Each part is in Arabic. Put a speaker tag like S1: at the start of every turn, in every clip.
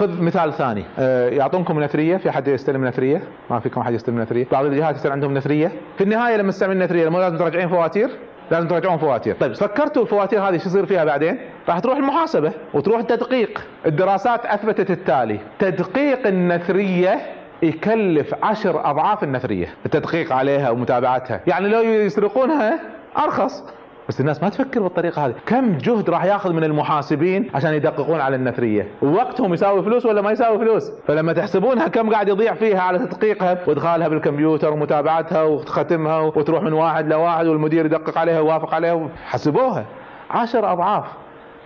S1: خذ مثال ثاني. آه، يعطونكم نثرية في أحد يستلم نثرية؟ ما فيكم أحد يستلم نثرية؟ بعض الجهات يصير عندهم نثرية؟ في النهاية لما تستعمل نثرية مو لازم ترجعين فواتير؟ لازم ترجعون فواتير. طيب فكرتوا الفواتير هذه شو يصير فيها بعدين؟ راح تروح المحاسبة وتروح التدقيق الدراسات أثبتت التالي. تدقيق النثرية يكلف عشر أضعاف النثرية. التدقيق عليها ومتابعتها. يعني لو يسرقونها أرخص. بس الناس ما تفكر بالطريقة هذه. كم جهد راح ياخذ من المحاسبين عشان يدققون على النثريه ووقتهم يساوي فلوس ولا ما يساوي فلوس؟ فلما تحسبونها كم قاعد يضيع فيها على تدقيقها وإدخالها بالكمبيوتر ومتابعتها وختمها وتروح من واحد لواحد والمدير يدقق عليها ويوافق عليها. حسبوها. عشر أضعاف.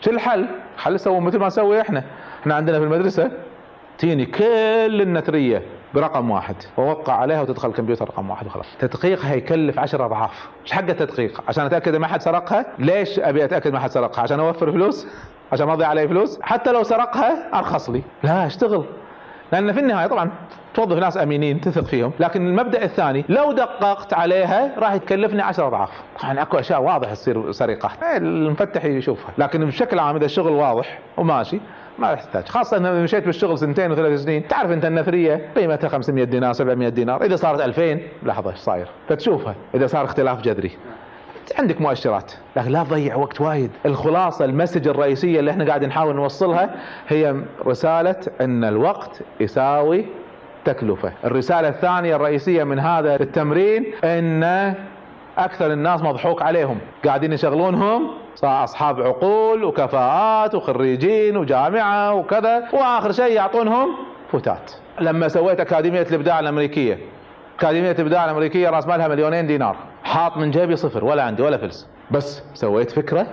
S1: شو الحل؟ حل سووا مثل ما نسوي إحنا. إحنا عندنا في المدرسة تيني كل النثريه برقم واحد. ووقع عليها وتدخل الكمبيوتر رقم واحد وخلاص. تدقيقها يكلف عشر أضعاف. إيش حق التدقيق. عشان أتأكد ما حد سرقها ليش أبي أتأكد ما حد سرقها؟ عشان أوفر فلوس؟ عشان ما اضيع علي فلوس؟ حتى لو سرقها أرخص لي. لا أشتغل. لأن في النهاية طبعا توظف ناس أمينين تثق فيهم. لكن المبدأ الثاني لو دققت عليها راح يكلفني 10 أضعاف. طبعا أكو أشياء واضح تصير سرقة. المفتح يشوفها. لكن بشكل عام إذا الشغل واضح وماشي ما يحتاج. خاصة إنه مشيت بالشغل سنتين وثلاث سنين. تعرف أنت النثرية قيمتها 500 دينار 700 دينار. إذا صارت 2000 لحظة إيش صاير؟ فتشوفها. إذا صار اختلاف جذري. عندك مؤشرات. لكن لا تضيع وقت وايد. الخلاصة المسج الرئيسية اللي إحنا قاعد نحاول نوصلها هي رسالة إن الوقت يساوي تكلفة. الرسالة الثانية الرئيسية من هذا التمرين إن أكثر الناس مضحوك عليهم. قاعدين يشغلونهم. صار أصحاب عقول وكفاءات وخريجين وجامعة وكذا. وآخر شيء يعطونهم فتات. لما سويت أكاديمية الإبداع الأمريكية. أكاديمية الإبداع الأمريكية راس مالها مليونين دينار. حاط من جيبي صفر ولا عندي ولا فلس. بس سويت فكرة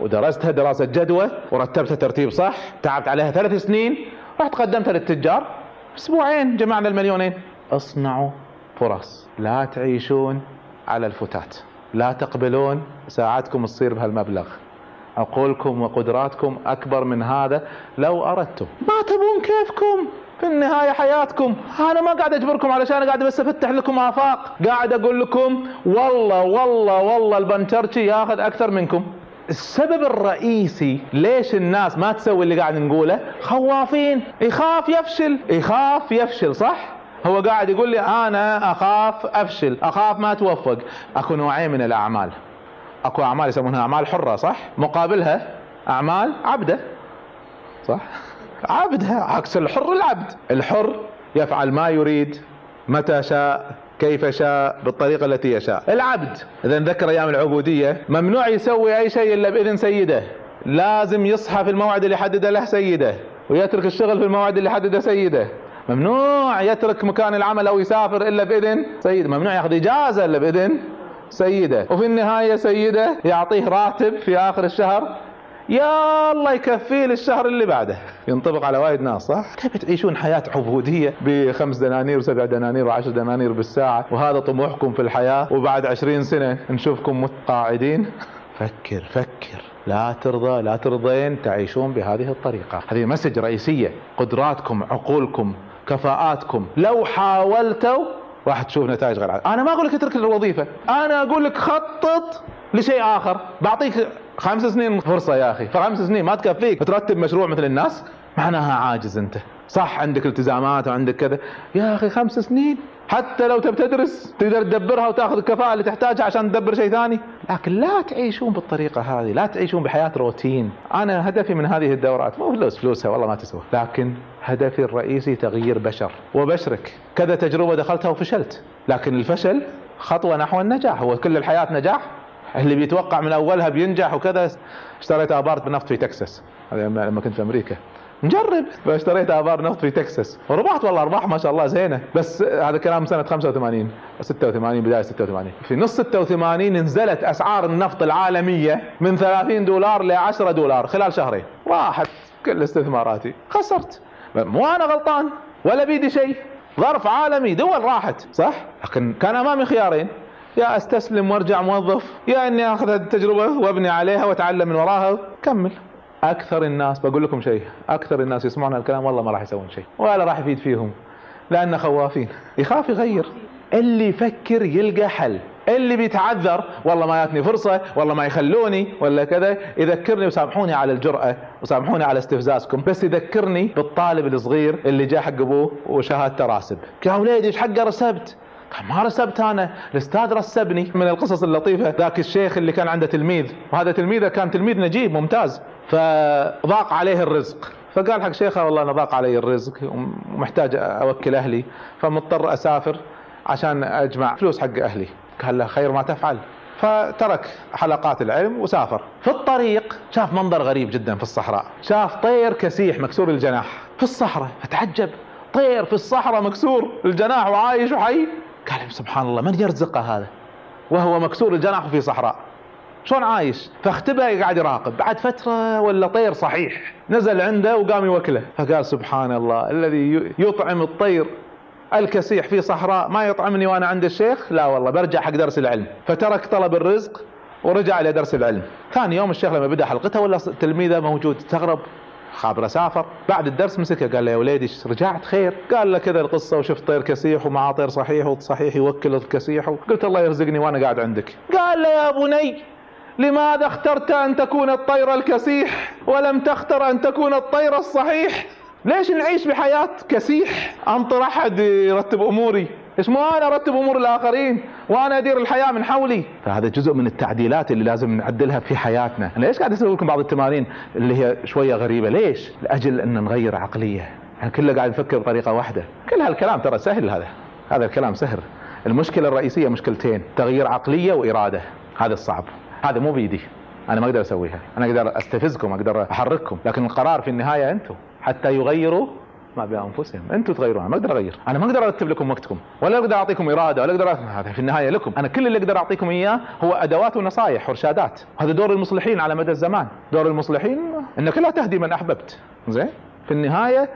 S1: ودرستها دراسة جدوى ورتبتها ترتيب صح تعبت عليها ثلاث سنين. رحت قدمتها للتجار. أسبوعين جمعنا المليونين. اصنعوا فرص. لا تعيشون على الفتات. لا تقبلون ساعتكم تصير بهالمبلغ. عقولكم وقدراتكم أكبر من هذا لو أردتم. ما تبون كيفكم؟ في النهاية حياتكم. أنا ما قاعد أجبركم علشان قاعد بس أفتح لكم آفاق. قاعد أقول لكم والله والله والله البنشرشي ياخذ أكثر منكم. السبب الرئيسي ليش الناس ما تسوي اللي قاعد نقوله؟ خوافين. يخاف يفشل. يخاف يفشل صح؟ هو قاعد يقول لي أنا أخاف أفشل أخاف ما توفق. أكو نوعين من الأعمال. أكو أعمال يسمونها أعمال حرة صح؟ مقابلها أعمال عبدة. صح؟ عبدها عكس الحر العبد. الحر يفعل ما يريد متى شاء كيف شاء بالطريقة التي يشاء. العبد إذا نذكر أيام العبودية ممنوع يسوي أي شيء إلا بإذن سيده. لازم يصحى في الموعد اللي حدده له سيده ويترك الشغل في الموعد اللي حدده سيده. ممنوع يترك مكان العمل أو يسافر إلا بإذن سيده. ممنوع ياخذ إجازة إلا بإذن سيده. وفي النهاية سيده يعطيه راتب في آخر الشهر. يا الله يكفيه للشهر اللي بعده. ينطبق على وايد ناس صح؟ كيف تعيشون حياة عبودية بخمس دنانير وسبع دنانير وعشر دنانير بالساعة؟ وهذا طموحكم في الحياة. وبعد عشرين سنة نشوفكم متقاعدين. فكر فكر. لا ترضى لا ترضين تعيشون بهذه الطريقة. هذه مسج رئيسية. قدراتكم عقولكم كفاءاتكم. لو حاولتوا راح تشوف نتائج غير عادية. أنا ما أقول لك اترك الوظيفة. أنا أقول لك خطط لشيء آخر. بعطيك خمس سنين فرصة يا أخي. فخمس سنين ما تكفيك. ترتب مشروع مثل الناس معناها عاجز أنت. صح عندك التزامات وعندك كذا. يا أخي خمس سنين؟ حتى لو تبي تدرس تقدر تدبرها وتاخذ الكفاءة اللي تحتاجها عشان تدبر شيء ثاني. لكن لا تعيشون بالطريقة هذه لا تعيشون بحياة روتين. أنا هدفي من هذه الدورات مو فلوس فلوسها والله ما تسوى. لكن هدفي الرئيسي تغيير بشر. وبشرك. كذا تجربة دخلتها وفشلت. لكن الفشل خطوة نحو النجاح. هو كل الحياة نجاح؟ اللي بيتوقع من أولها بينجح وكذا. اشتريت آبارت بنفط في تكساس. لما كنت في أمريكا. نجرب. فاشتريت آبار نفط في تكساس. وربحت والله أرباح ما شاء الله زينة. بس هذا كلام سنة 85 86 بداية 86 في نص 86 نزلت أسعار النفط العالمية من 30 دولار ل 10 دولار خلال شهرين. راحت كل استثماراتي. خسرت. مو أنا غلطان ولا بيدي شيء. ظرف عالمي دول راحت. صح؟ لكن كان أمامي خيارين. يا أستسلم وأرجع موظف يا إني أخذ التجربة وأبني عليها وأتعلم من وراها. كمل. أكثر الناس بقول لكم شيء أكثر الناس يسمعون الكلام والله ما راح يسوون شيء ولا راح يفيد فيهم لأن خوافين. يخاف يغير. اللي يفكر يلقى حل. اللي بيتعذر والله ما يأتني فرصة والله ما يخلوني ولا كذا. يذكرني وسامحوني على الجرأة وسامحوني على استفزازكم. بس يذكرني بالطالب الصغير اللي جاء حق أبوه وشهادته راسب. يا وليدي إيش حقه رسبت؟ ما رسبت أنا الأستاذ رسبني من القصص اللطيفة. ذاك الشيخ اللي كان عنده تلميذ. وهذا تلميذه كان تلميذ نجيب ممتاز. فضاق عليه الرزق. فقال حق شيخه والله أنا ضاق علي الرزق ومحتاج أوكل أهلي. فمضطر أسافر عشان أجمع فلوس حق أهلي. قال له خير ما تفعل. فترك حلقات العلم وسافر. في الطريق شاف منظر غريب جدا في الصحراء. شاف طير كسيح مكسور الجناح في الصحراء فتعجب. طير في الصحراء مكسور الجناح وعايش وحي. قال سبحان الله من يرزقه هذا؟ وهو مكسور الجناح في صحراء. شلون عايش؟ فاختبأ قاعد يراقب. بعد فترة ولا طير صحيح. نزل عنده وقام يوكله. فقال سبحان الله الذي يطعم الطير الكسيح في صحراء ما يطعمني وأنا عند الشيخ؟ لا والله برجع حق درس العلم. فترك طلب الرزق ورجع إلى درس العلم. ثاني يوم الشيخ لما بدأ حلقته ولا تلميذه موجود استغرب. خابر سافر بعد الدرس مسكه قال له يا وليدي رجعت خير. قال له كذا القصة وشفت طير كسيح ومعاه طير صحيح وصحيح يوكل الكسيح قلت الله يرزقني وأنا قاعد عندك. قال له يا بني لماذا اخترت أن تكون الطير الكسيح ولم تختر أن تكون الطير الصحيح؟ ليش نعيش بحياة كسيح؟ أنطر أحد يرتب أموري. إيش مو أنا ارتب أمور الآخرين وأنا أدير الحياة من حولي. فهذا جزء من التعديلات اللي لازم نعدلها في حياتنا. أنا ليش قاعد أسوي لكم بعض التمارين اللي هي شوية غريبة؟ ليش؟ لأجل أن نغير عقلية. يعني كله قاعد نفكر بطريقة واحدة. كل هالكلام ترى سهل هذا. هذا الكلام سهل. المشكلة الرئيسية مشكلتين تغيير عقلية وإرادة. هذا الصعب. هذا مو بيدي أنا ما أقدر أسويها. أنا أقدر أستفزكم أقدر أحرككم. لكن القرار في النهاية أنتم. حتى يغيروا ما بانفسهم أنتم تغيرونها ما أقدر أغير. أنا ما أقدر أرتب لكم وقتكم ولا أقدر أعطيكم إرادة ولا أقدر هذا في النهاية لكم. أنا كل اللي أقدر أعطيكم إياه هو أدوات ونصائح وارشادات هذا دور المصلحين على مدى الزمان. دور المصلحين إنك لا تهدي من أحببت. زين؟ في النهاية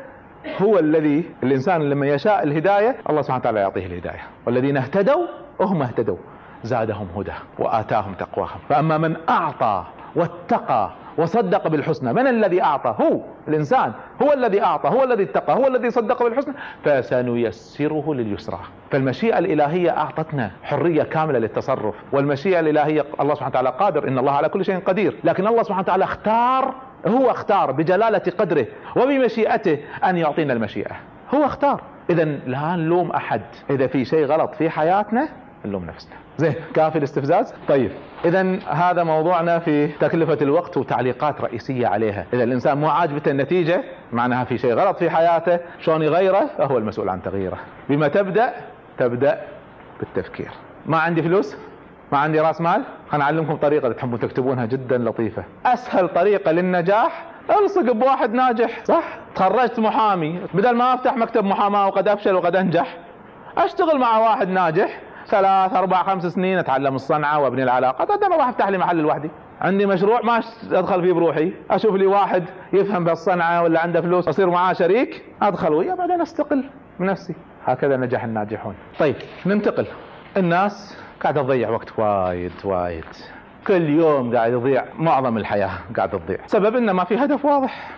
S1: هو الذي الإنسان لما يشاء الهداية الله سبحانه وتعالى يعطيه الهداية. والذين اهتدوا هم اهتدوا. زادهم هدى وآتاهم تقواهم. فأما من أعطى واتقى وصدق بالحسنى. من الذي أعطى؟ هو الإنسان. هو الذي أعطى هو الذي اتقى هو الذي صدق بالحسنى. فسنيسره لليسرى. فالمشيئة الإلهية أعطتنا حرية كاملة للتصرف. والمشيئة الإلهية الله سبحانه وتعالى قادر إن الله على كل شيء قدير. لكن الله سبحانه وتعالى اختار هو اختار بجلالة قدره وبمشيئته أن يعطينا المشيئة. هو اختار. اذا لا نلوم أحد. إذا في شيء غلط في حياتنا نلوم نفسنا. زين كافي الاستفزاز؟ طيب. اذا هذا موضوعنا في تكلفة الوقت وتعليقات رئيسية عليها. اذا الإنسان مو عاجبته النتيجة معناها في شيء غلط في حياته شلون يغيره؟ فهو المسؤول عن تغييره. بما تبدأ تبدأ بالتفكير. ما عندي فلوس؟ ما عندي راس مال؟ خليني أعلمكم طريقة تحبون تكتبونها جدا لطيفة. أسهل طريقة للنجاح ألصق بواحد ناجح. صح؟ تخرجت محامي. بدل ما أفتح مكتب محاماة وقد أفشل وقد أنجح أشتغل مع واحد ناجح. ثلاث أربع خمس سنين أتعلم الصنعة وأبني العلاقات بعدين أروح أفتح لي محل لوحدي. عندي مشروع ما أدخل فيه بروحي. أشوف لي واحد يفهم بالصنعة ولا عنده فلوس أصير معاه شريك أدخل وياه بعدين أستقل بنفسي. هكذا نجح الناجحون. طيب ننتقل. الناس قاعدة تضيع وقت وايد وايد. كل يوم قاعد يضيع معظم الحياة قاعد تضيع. سبب إنه ما في هدف واضح.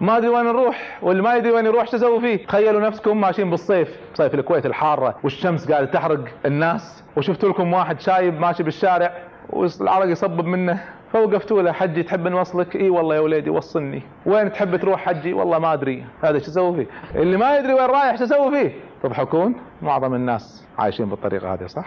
S1: ما أدري وين نروح واللي ما يدري وين يروح شو تسوي فيه؟ تخيلوا نفسكم ماشيين بالصيف صيف الكويت الحارة والشمس قاعدة تحرق الناس وشفت لكم واحد شايب ماشي بالشارع والعرق يصبب منه. فوقفتوا له حجي تحب نوصلك إي والله يا وليدي وصلني. وين تحب تروح حجي؟ والله ما أدري. هذا شو أسوي فيه؟ اللي ما يدري وين رايح شو أسوي فيه؟ تضحكون معظم الناس عايشين بالطريقة هذه صح؟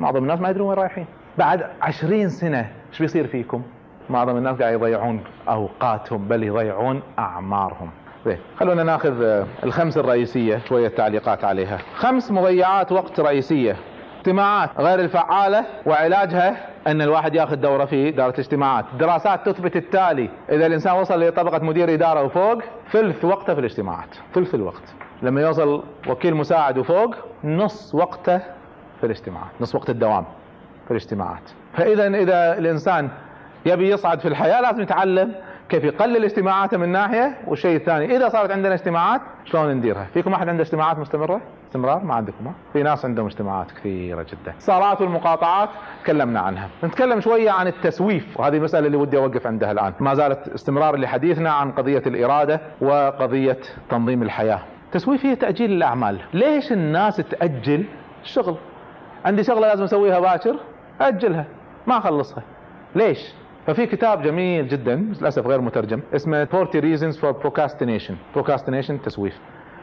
S1: معظم الناس ما يدرون وين رايحين. بعد عشرين سنة إيش بيصير فيكم؟ معظم الناس قاعد يضيعون أوقاتهم بل يضيعون أعمارهم. زين خلونا ناخذ آه، الخمس الرئيسية شوية تعليقات عليها. خمس مضيعات وقت رئيسية. اجتماعات غير الفعالة وعلاجها أن الواحد ياخذ دورة في إدارة الاجتماعات. دراسات تثبت التالي. إذا الإنسان وصل لطبقة مدير إدارة وفوق ثلث وقته في الاجتماعات. ثلث الوقت. لما يوصل وكيل مساعد وفوق نص وقته في الاجتماعات. نص وقت الدوام في الاجتماعات. فإذا إذا الإنسان يبي يصعد في الحياة لازم يتعلم كيف يقلل اجتماعاته من ناحية. والشيء الثاني إذا صارت عندنا اجتماعات شلون نديرها؟ فيكم أحد عنده اجتماعات مستمرة؟ استمرار؟ ما عندكم. ها؟ في ناس عندهم اجتماعات كثيرة جدا. صارات والمقاطعات تكلمنا عنها. نتكلم شوية عن التسويف وهذه المساله اللي ودي أوقف عندها الآن. ما زالت استمرار لحديثنا عن قضية الإرادة وقضية تنظيم الحياة. تسويف هي تأجيل الأعمال. ليش الناس تأجل الشغل؟ عندي شغلة لازم أسويها باكر أجلها ما أخلصها. ليش؟ ففي كتاب جميل جدا للأسف غير مترجم اسمه 40 reasons for procrastination. Procrastination تسويف.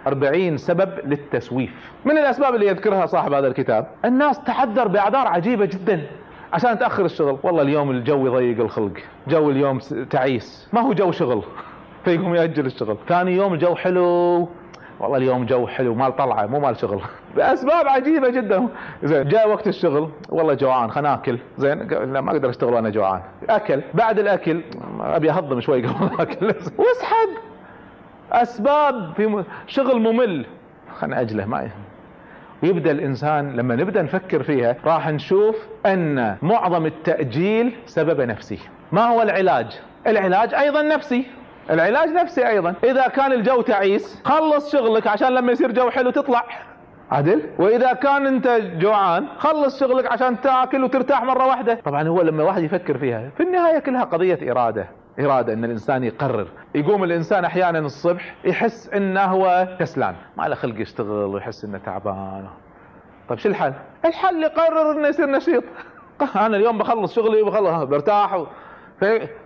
S1: 40 سبب للتسويف. من الأسباب اللي يذكرها صاحب هذا الكتاب؟ الناس تعذر بأعذار عجيبة جدا عشان تأخر الشغل. والله اليوم الجو يضيق الخلق. جو اليوم تعيس. ما هو جو شغل. فيقوم يأجل الشغل. ثاني يوم الجو حلو. والله اليوم جو حلو مال طلعة مو مال شغل. بأسباب عجيبة جدا. زين جاء وقت الشغل. والله جوعان خلنا ناكل. زين لا ما أقدر أشتغل وأنا جوعان. أكل. بعد الأكل أبي أهضم شوي قبل أكل. واسحب. أسباب في شغل ممل. خلنا أجله ما ويبدأ الإنسان لما نبدأ نفكر فيها راح نشوف أن معظم التأجيل سبب نفسي. ما هو العلاج؟ العلاج أيضا نفسي. العلاج نفسي أيضا. إذا كان الجو تعيس خلص شغلك عشان لما يصير جو حلو تطلع. عدل؟ وإذا كان أنت جوعان خلص شغلك عشان تأكل وترتاح مرة واحدة. طبعا هو لما واحد يفكر فيها في النهاية كلها قضية إرادة. إرادة أن الإنسان يقرر. يقوم الإنسان أحيانا الصبح يحس أنه هو كسلان. ما له خلق يشتغل ويحس أنه تعبان. طيب شو الحل؟ الحل يقرر أنه يصير نشيط. أنا اليوم بخلص شغلي وبخلص برتاح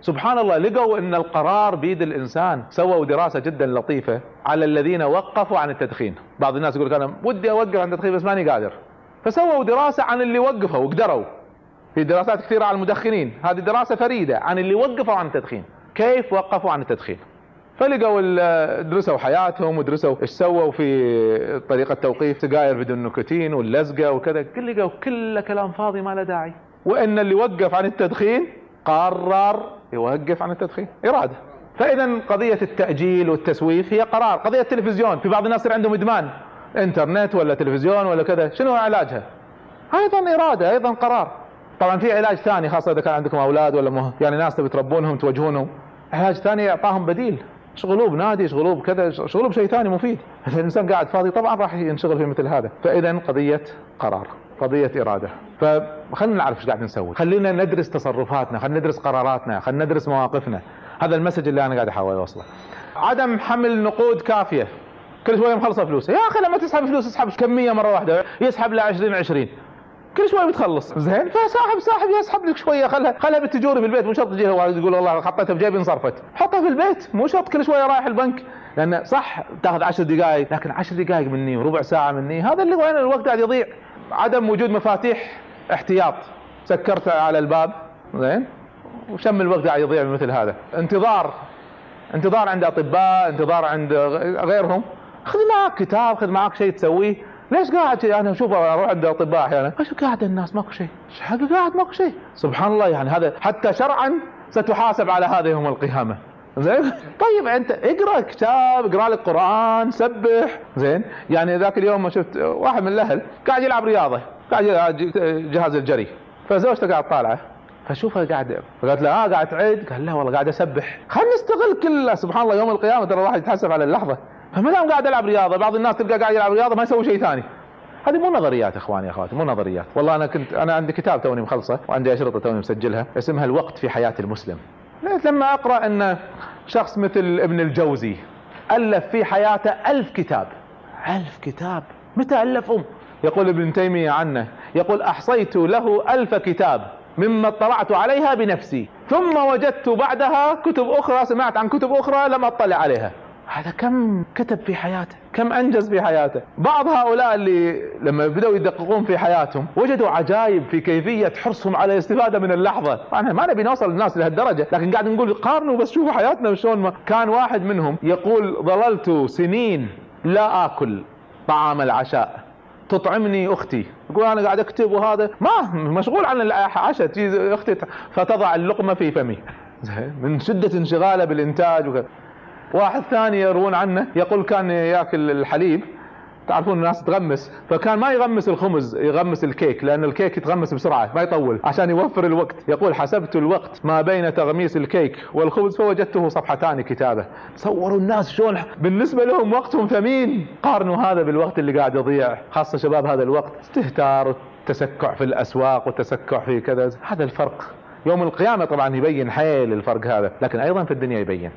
S1: سبحان الله لقوا إن القرار بيد الإنسان سووا دراسة جدا لطيفة على الذين وقفوا عن التدخين. بعض الناس يقول أنا ودي أوقف عن التدخين بس ماني قادر. فسووا دراسة عن اللي وقفوا وقدروا. في دراسات كثيرة على المدخنين. هذه دراسة فريدة عن اللي وقفوا عن التدخين. كيف وقفوا عن التدخين؟ فلقوا درسوا حياتهم ودرسوا إيش سووا في طريقة توقيف سجاير بدون نيكوتين واللزقة وكذا. لقوا كله كلام فاضي ما له داعي. وإن اللي وقف عن التدخين قرر يوقف عن التدخين. إرادة. فإذا قضية التأجيل والتسويف هي قرار. قضية التلفزيون. في بعض الناس يصير عندهم إدمان. إنترنت ولا تلفزيون ولا كذا. شنو علاجها؟ أيضا إرادة أيضا قرار. طبعا في علاج ثاني خاصة إذا كان عندكم أولاد ولا مه... يعني ناس تبي تربونهم توجهونهم. علاج ثاني إعطاهم بديل. شغلوه بنادي شغلوه بكذا شغلوه بشيء ثاني مفيد. الإنسان قاعد فاضي طبعا راح ينشغل في مثل هذا. فإذا قضية قرار. قضية إرادة. فخلينا نعرف إيش قاعد نسوي. خلينا ندرس تصرفاتنا خلينا ندرس قراراتنا خلينا ندرس مواقفنا. هذا المسج اللي أنا قاعد أحاول أوصله. عدم حمل نقود كافية. كل شوية مخلصة فلوسه يا أخي لما تسحب فلوس اسحب كمية مرة واحدة. يسحب له 20 20 كل شوي بتخلص. زين. فساحب ساحب يسحب لك شوية. خلها خلها بالتجوري في البيت مو شرط تجي تقول والله حطيتها في جيبي انصرفت. حطها في البيت. مو شرط كل شوية رايح البنك. لأن صح تاخذ 10 دقائق لكن 10 دقائق مني وربع ساعة مني هذا اللي وين الوقت قاعد يضيع. عدم وجود مفاتيح احتياط. سكرت على الباب. زين؟ وشم الوقت قاعد يضيع مثل هذا. انتظار. انتظار عند أطباء انتظار عند غيرهم. خذ معك كتاب خذ معك شيء تسويه. ليش قاعد؟ أنا أشوف أروح عند أطباء أحيانا إيش قاعد الناس؟ ماكو شيء. حق قاعد؟ ماكو شيء. سبحان الله يعني هذا حتى شرعا ستحاسب على هذا يوم القيامة. زين؟ طيب انت اقرأ كتاب اقرأ لك قرآن سبح. زين؟ يعني ذاك اليوم ما شفت واحد من الأهل قاعد يلعب رياضة قاعد يلعب جهاز الجري. فزوجته قاعد طالعة. فشوفها قاعد فقالت له آه قاعد تعد قال لا والله قاعد أسبح. خلينا نستغل كل سبحان الله يوم القيامة ترى الواحد يتحسب على اللحظة. فما دام قاعد العب رياضة بعض الناس تلقى قاعد يلعب رياضة ما يسوي شيء ثاني. هذه مو نظريات إخواني أخواتي مو نظريات. والله أنا كنت أنا عندي كتاب توني مخلصة وعندي أشرطة توني مسجلها اسمها الوقت في حياة المسلم. لما أقرأ أن شخص مثل ابن الجوزي ألف في حياته ألف كتاب. ألف كتاب؟ متى الفهم يقول ابن تيمية عنه يقول أحصيت له ألف كتاب مما اطلعت عليها بنفسي ثم وجدت بعدها كتب أخرى سمعت عن كتب أخرى لم أطلع عليها. هذا كم كتب في حياته؟ كم أنجز في حياته؟ بعض هؤلاء اللي لما بدأوا يدققون في حياتهم وجدوا عجائب في كيفية حرصهم على الاستفادة من اللحظة. إحنا ما نبي نوصل للناس لهالدرجة لكن قاعد نقول قارنوا بس شوفوا حياتنا شلون ما. كان واحد منهم يقول ظللت سنين لا آكل طعام العشاء تطعمني أختي. يقول أنا قاعد أكتب وهذا. ما مشغول عن العشاء أختي فتضع اللقمة في فمي. من شدة انشغاله بالإنتاج وكذا. واحد ثاني يروون عنه يقول كان ياكل الحليب. تعرفون الناس تغمس فكان ما يغمس الخبز يغمس الكيك لأن الكيك يتغمس بسرعة ما يطول عشان يوفر الوقت. يقول حسبت الوقت ما بين تغميس الكيك والخبز فوجدته صفحتان كتابه. تصوروا الناس شلون بالنسبة لهم وقتهم ثمين. قارنوا هذا بالوقت اللي قاعد يضيع. خاصة شباب هذا الوقت استهتار والتسكع في الأسواق والتسكع في كذا. هذا الفرق. يوم القيامة طبعا يبين حيل الفرق هذا لكن أيضا في الدنيا يبين.